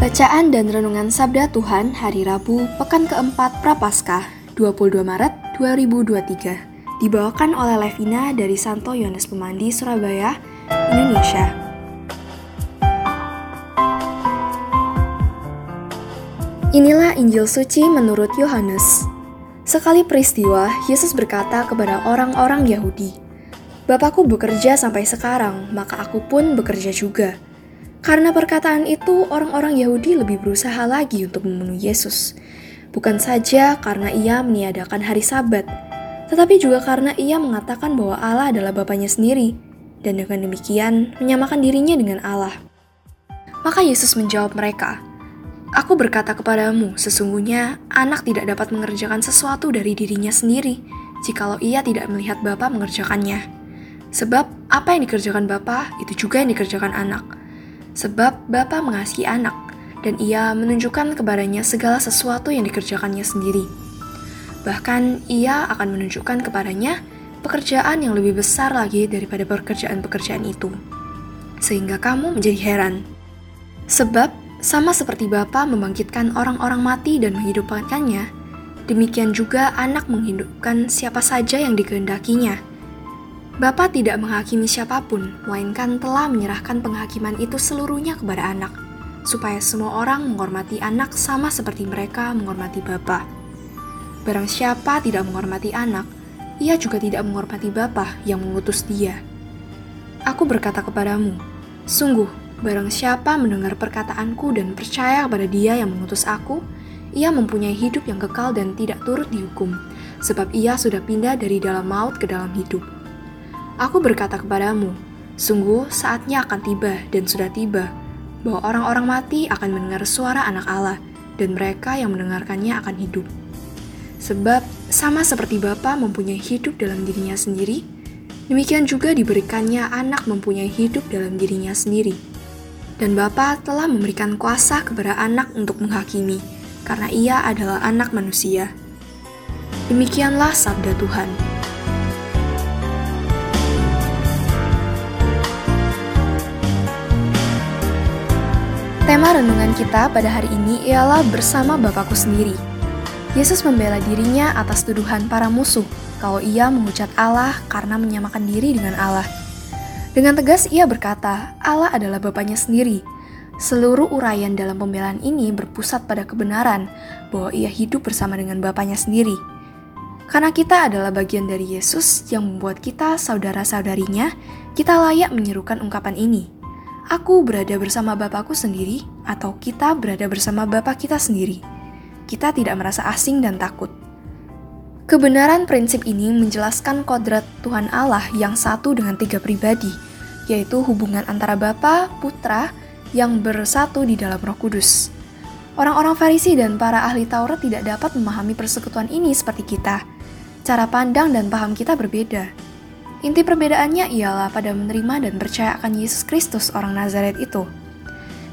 Bacaan dan Renungan Sabda Tuhan Hari Rabu, Pekan keempat Prapaskah, 22 Maret 2023 Dibawakan oleh Levina dari Santo Yohanes Pemandi, Surabaya, Indonesia. Inilah Injil Suci menurut Yohanes. Sekali peristiwa, Yesus berkata kepada orang-orang Yahudi, Bapakku bekerja sampai sekarang, maka aku pun bekerja juga. Karena perkataan itu, orang-orang Yahudi lebih berusaha lagi untuk membunuh Yesus. Bukan saja karena ia meniadakan hari Sabat, tetapi juga karena ia mengatakan bahwa Allah adalah Bapaknya sendiri, dan dengan demikian menyamakan dirinya dengan Allah. Maka Yesus menjawab mereka, Aku berkata kepadamu, sesungguhnya anak tidak dapat mengerjakan sesuatu dari dirinya sendiri, jikalau ia tidak melihat Bapa mengerjakannya. Sebab apa yang dikerjakan Bapa, itu juga yang dikerjakan anak Sebab Bapa mengasihi anak, dan ia menunjukkan kepadanya segala sesuatu yang dikerjakannya sendiri. Bahkan ia akan menunjukkan kepadanya pekerjaan yang lebih besar lagi daripada pekerjaan-pekerjaan itu. Sehingga kamu menjadi heran. Sebab sama seperti Bapa membangkitkan orang-orang mati dan menghidupkannya, demikian juga anak menghidupkan siapa saja yang dikehendakinya. Bapa tidak menghakimi siapa pun, melainkan telah menyerahkan penghakiman itu seluruhnya kepada anak, supaya semua orang menghormati anak sama seperti mereka menghormati Bapa. Barang siapa tidak menghormati anak, ia juga tidak menghormati Bapa yang mengutus dia. Aku berkata kepadamu, sungguh, barang siapa mendengar perkataanku dan percaya kepada dia yang mengutus aku, ia mempunyai hidup yang kekal dan tidak turut dihukum, sebab ia sudah pindah dari dalam maut ke dalam hidup. Aku berkata kepadamu, sungguh saatnya akan tiba dan sudah tiba, bahwa orang-orang mati akan mendengar suara anak Allah, dan mereka yang mendengarkannya akan hidup. Sebab sama seperti Bapa mempunyai hidup dalam dirinya sendiri, demikian juga diberikannya anak mempunyai hidup dalam dirinya sendiri. Dan Bapa telah memberikan kuasa kepada anak untuk menghakimi, karena ia adalah anak manusia. Demikianlah sabda Tuhan. Tema renungan kita pada hari ini ialah bersama Bapakku sendiri. Yesus membela dirinya atas tuduhan para musuh kalau ia mengucat Allah karena menyamakan diri dengan Allah. Dengan tegas ia berkata, Allah adalah Bapaknya sendiri. Seluruh uraian dalam pembelaan ini berpusat pada kebenaran bahwa ia hidup bersama dengan Bapaknya sendiri. Karena kita adalah bagian dari Yesus yang membuat kita saudara-saudarinya, kita layak menyerukan ungkapan ini aku berada bersama Bapakku sendiri, atau kita berada bersama Bapak kita sendiri. Kita tidak merasa asing dan takut. Kebenaran prinsip ini menjelaskan kodrat Tuhan Allah yang satu dengan tiga pribadi, yaitu hubungan antara Bapa, Putra, yang bersatu di dalam Roh Kudus. Orang-orang Farisi dan para ahli Taurat tidak dapat memahami persekutuan ini seperti kita. Cara pandang dan paham kita berbeda. Inti perbedaannya ialah pada menerima dan percaya akan Yesus Kristus orang Nazaret itu.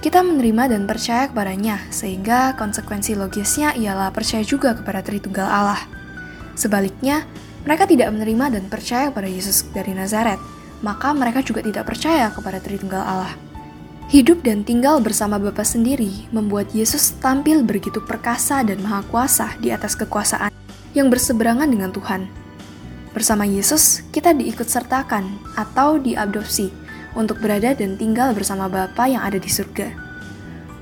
Kita menerima dan percaya kepadanya, sehingga konsekuensi logisnya ialah percaya juga kepada Tritunggal Allah. Sebaliknya, mereka tidak menerima dan percaya kepada Yesus dari Nazaret, maka mereka juga tidak percaya kepada Tritunggal Allah. Hidup dan tinggal bersama Bapa sendiri membuat Yesus tampil begitu perkasa dan maha kuasa di atas kekuasaan yang berseberangan dengan Tuhan. Bersama Yesus, kita diikut sertakan atau diadopsi untuk berada dan tinggal bersama Bapa yang ada di surga.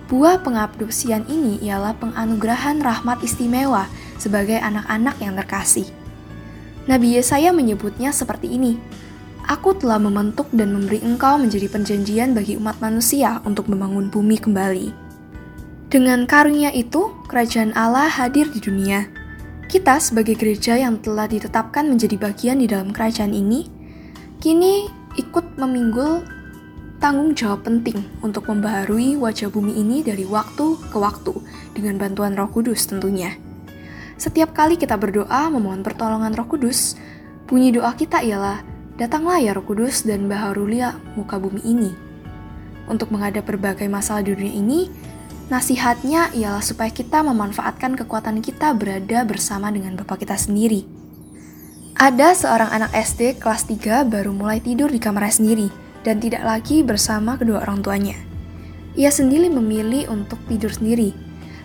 Buah pengadopsian ini ialah penganugerahan rahmat istimewa sebagai anak-anak yang terkasih. Nabi Yesaya menyebutnya seperti ini, Aku telah membentuk dan memberi engkau menjadi perjanjian bagi umat manusia untuk membangun bumi kembali. Dengan karunia itu, kerajaan Allah hadir di dunia, Kita sebagai gereja yang telah ditetapkan menjadi bagian di dalam kerajaan ini, kini ikut meminggul tanggung jawab penting untuk membaharui wajah bumi ini dari waktu ke waktu dengan bantuan Roh Kudus tentunya. Setiap kali kita berdoa memohon pertolongan Roh Kudus, bunyi doa kita ialah, "Datanglah ya Roh Kudus dan baharulia muka bumi ini." Untuk menghadap berbagai masalah di dunia ini, nasihatnya ialah supaya kita memanfaatkan kekuatan kita berada bersama dengan Bapa kita sendiri. Ada seorang anak SD kelas 3 baru mulai tidur di kamarnya sendiri dan tidak lagi bersama kedua orang tuanya. Ia sendiri memilih untuk tidur sendiri.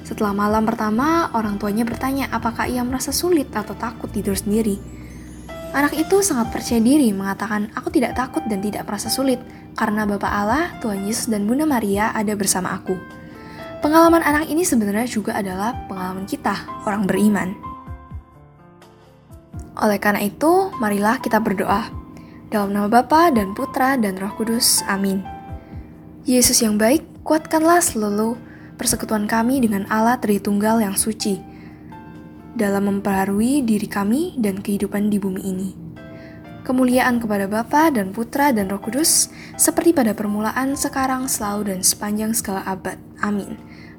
Setelah malam pertama, orang tuanya bertanya apakah ia merasa sulit atau takut tidur sendiri. Anak itu sangat percaya diri mengatakan, "Aku tidak takut dan tidak merasa sulit karena Bapa Allah, Tuhan Yesus dan Bunda Maria ada bersama aku." Pengalaman anak ini sebenarnya juga adalah pengalaman kita, orang beriman. Oleh karena itu, marilah kita berdoa. Dalam nama Bapa dan Putra dan Roh Kudus. Amin. Yesus yang baik, kuatkanlah selalu persekutuan kami dengan Allah Tritunggal yang suci dalam memperharui diri kami dan kehidupan di bumi ini. Kemuliaan kepada Bapa dan Putra dan Roh Kudus, seperti pada permulaan, sekarang, selalu, dan sepanjang segala abad. Amin.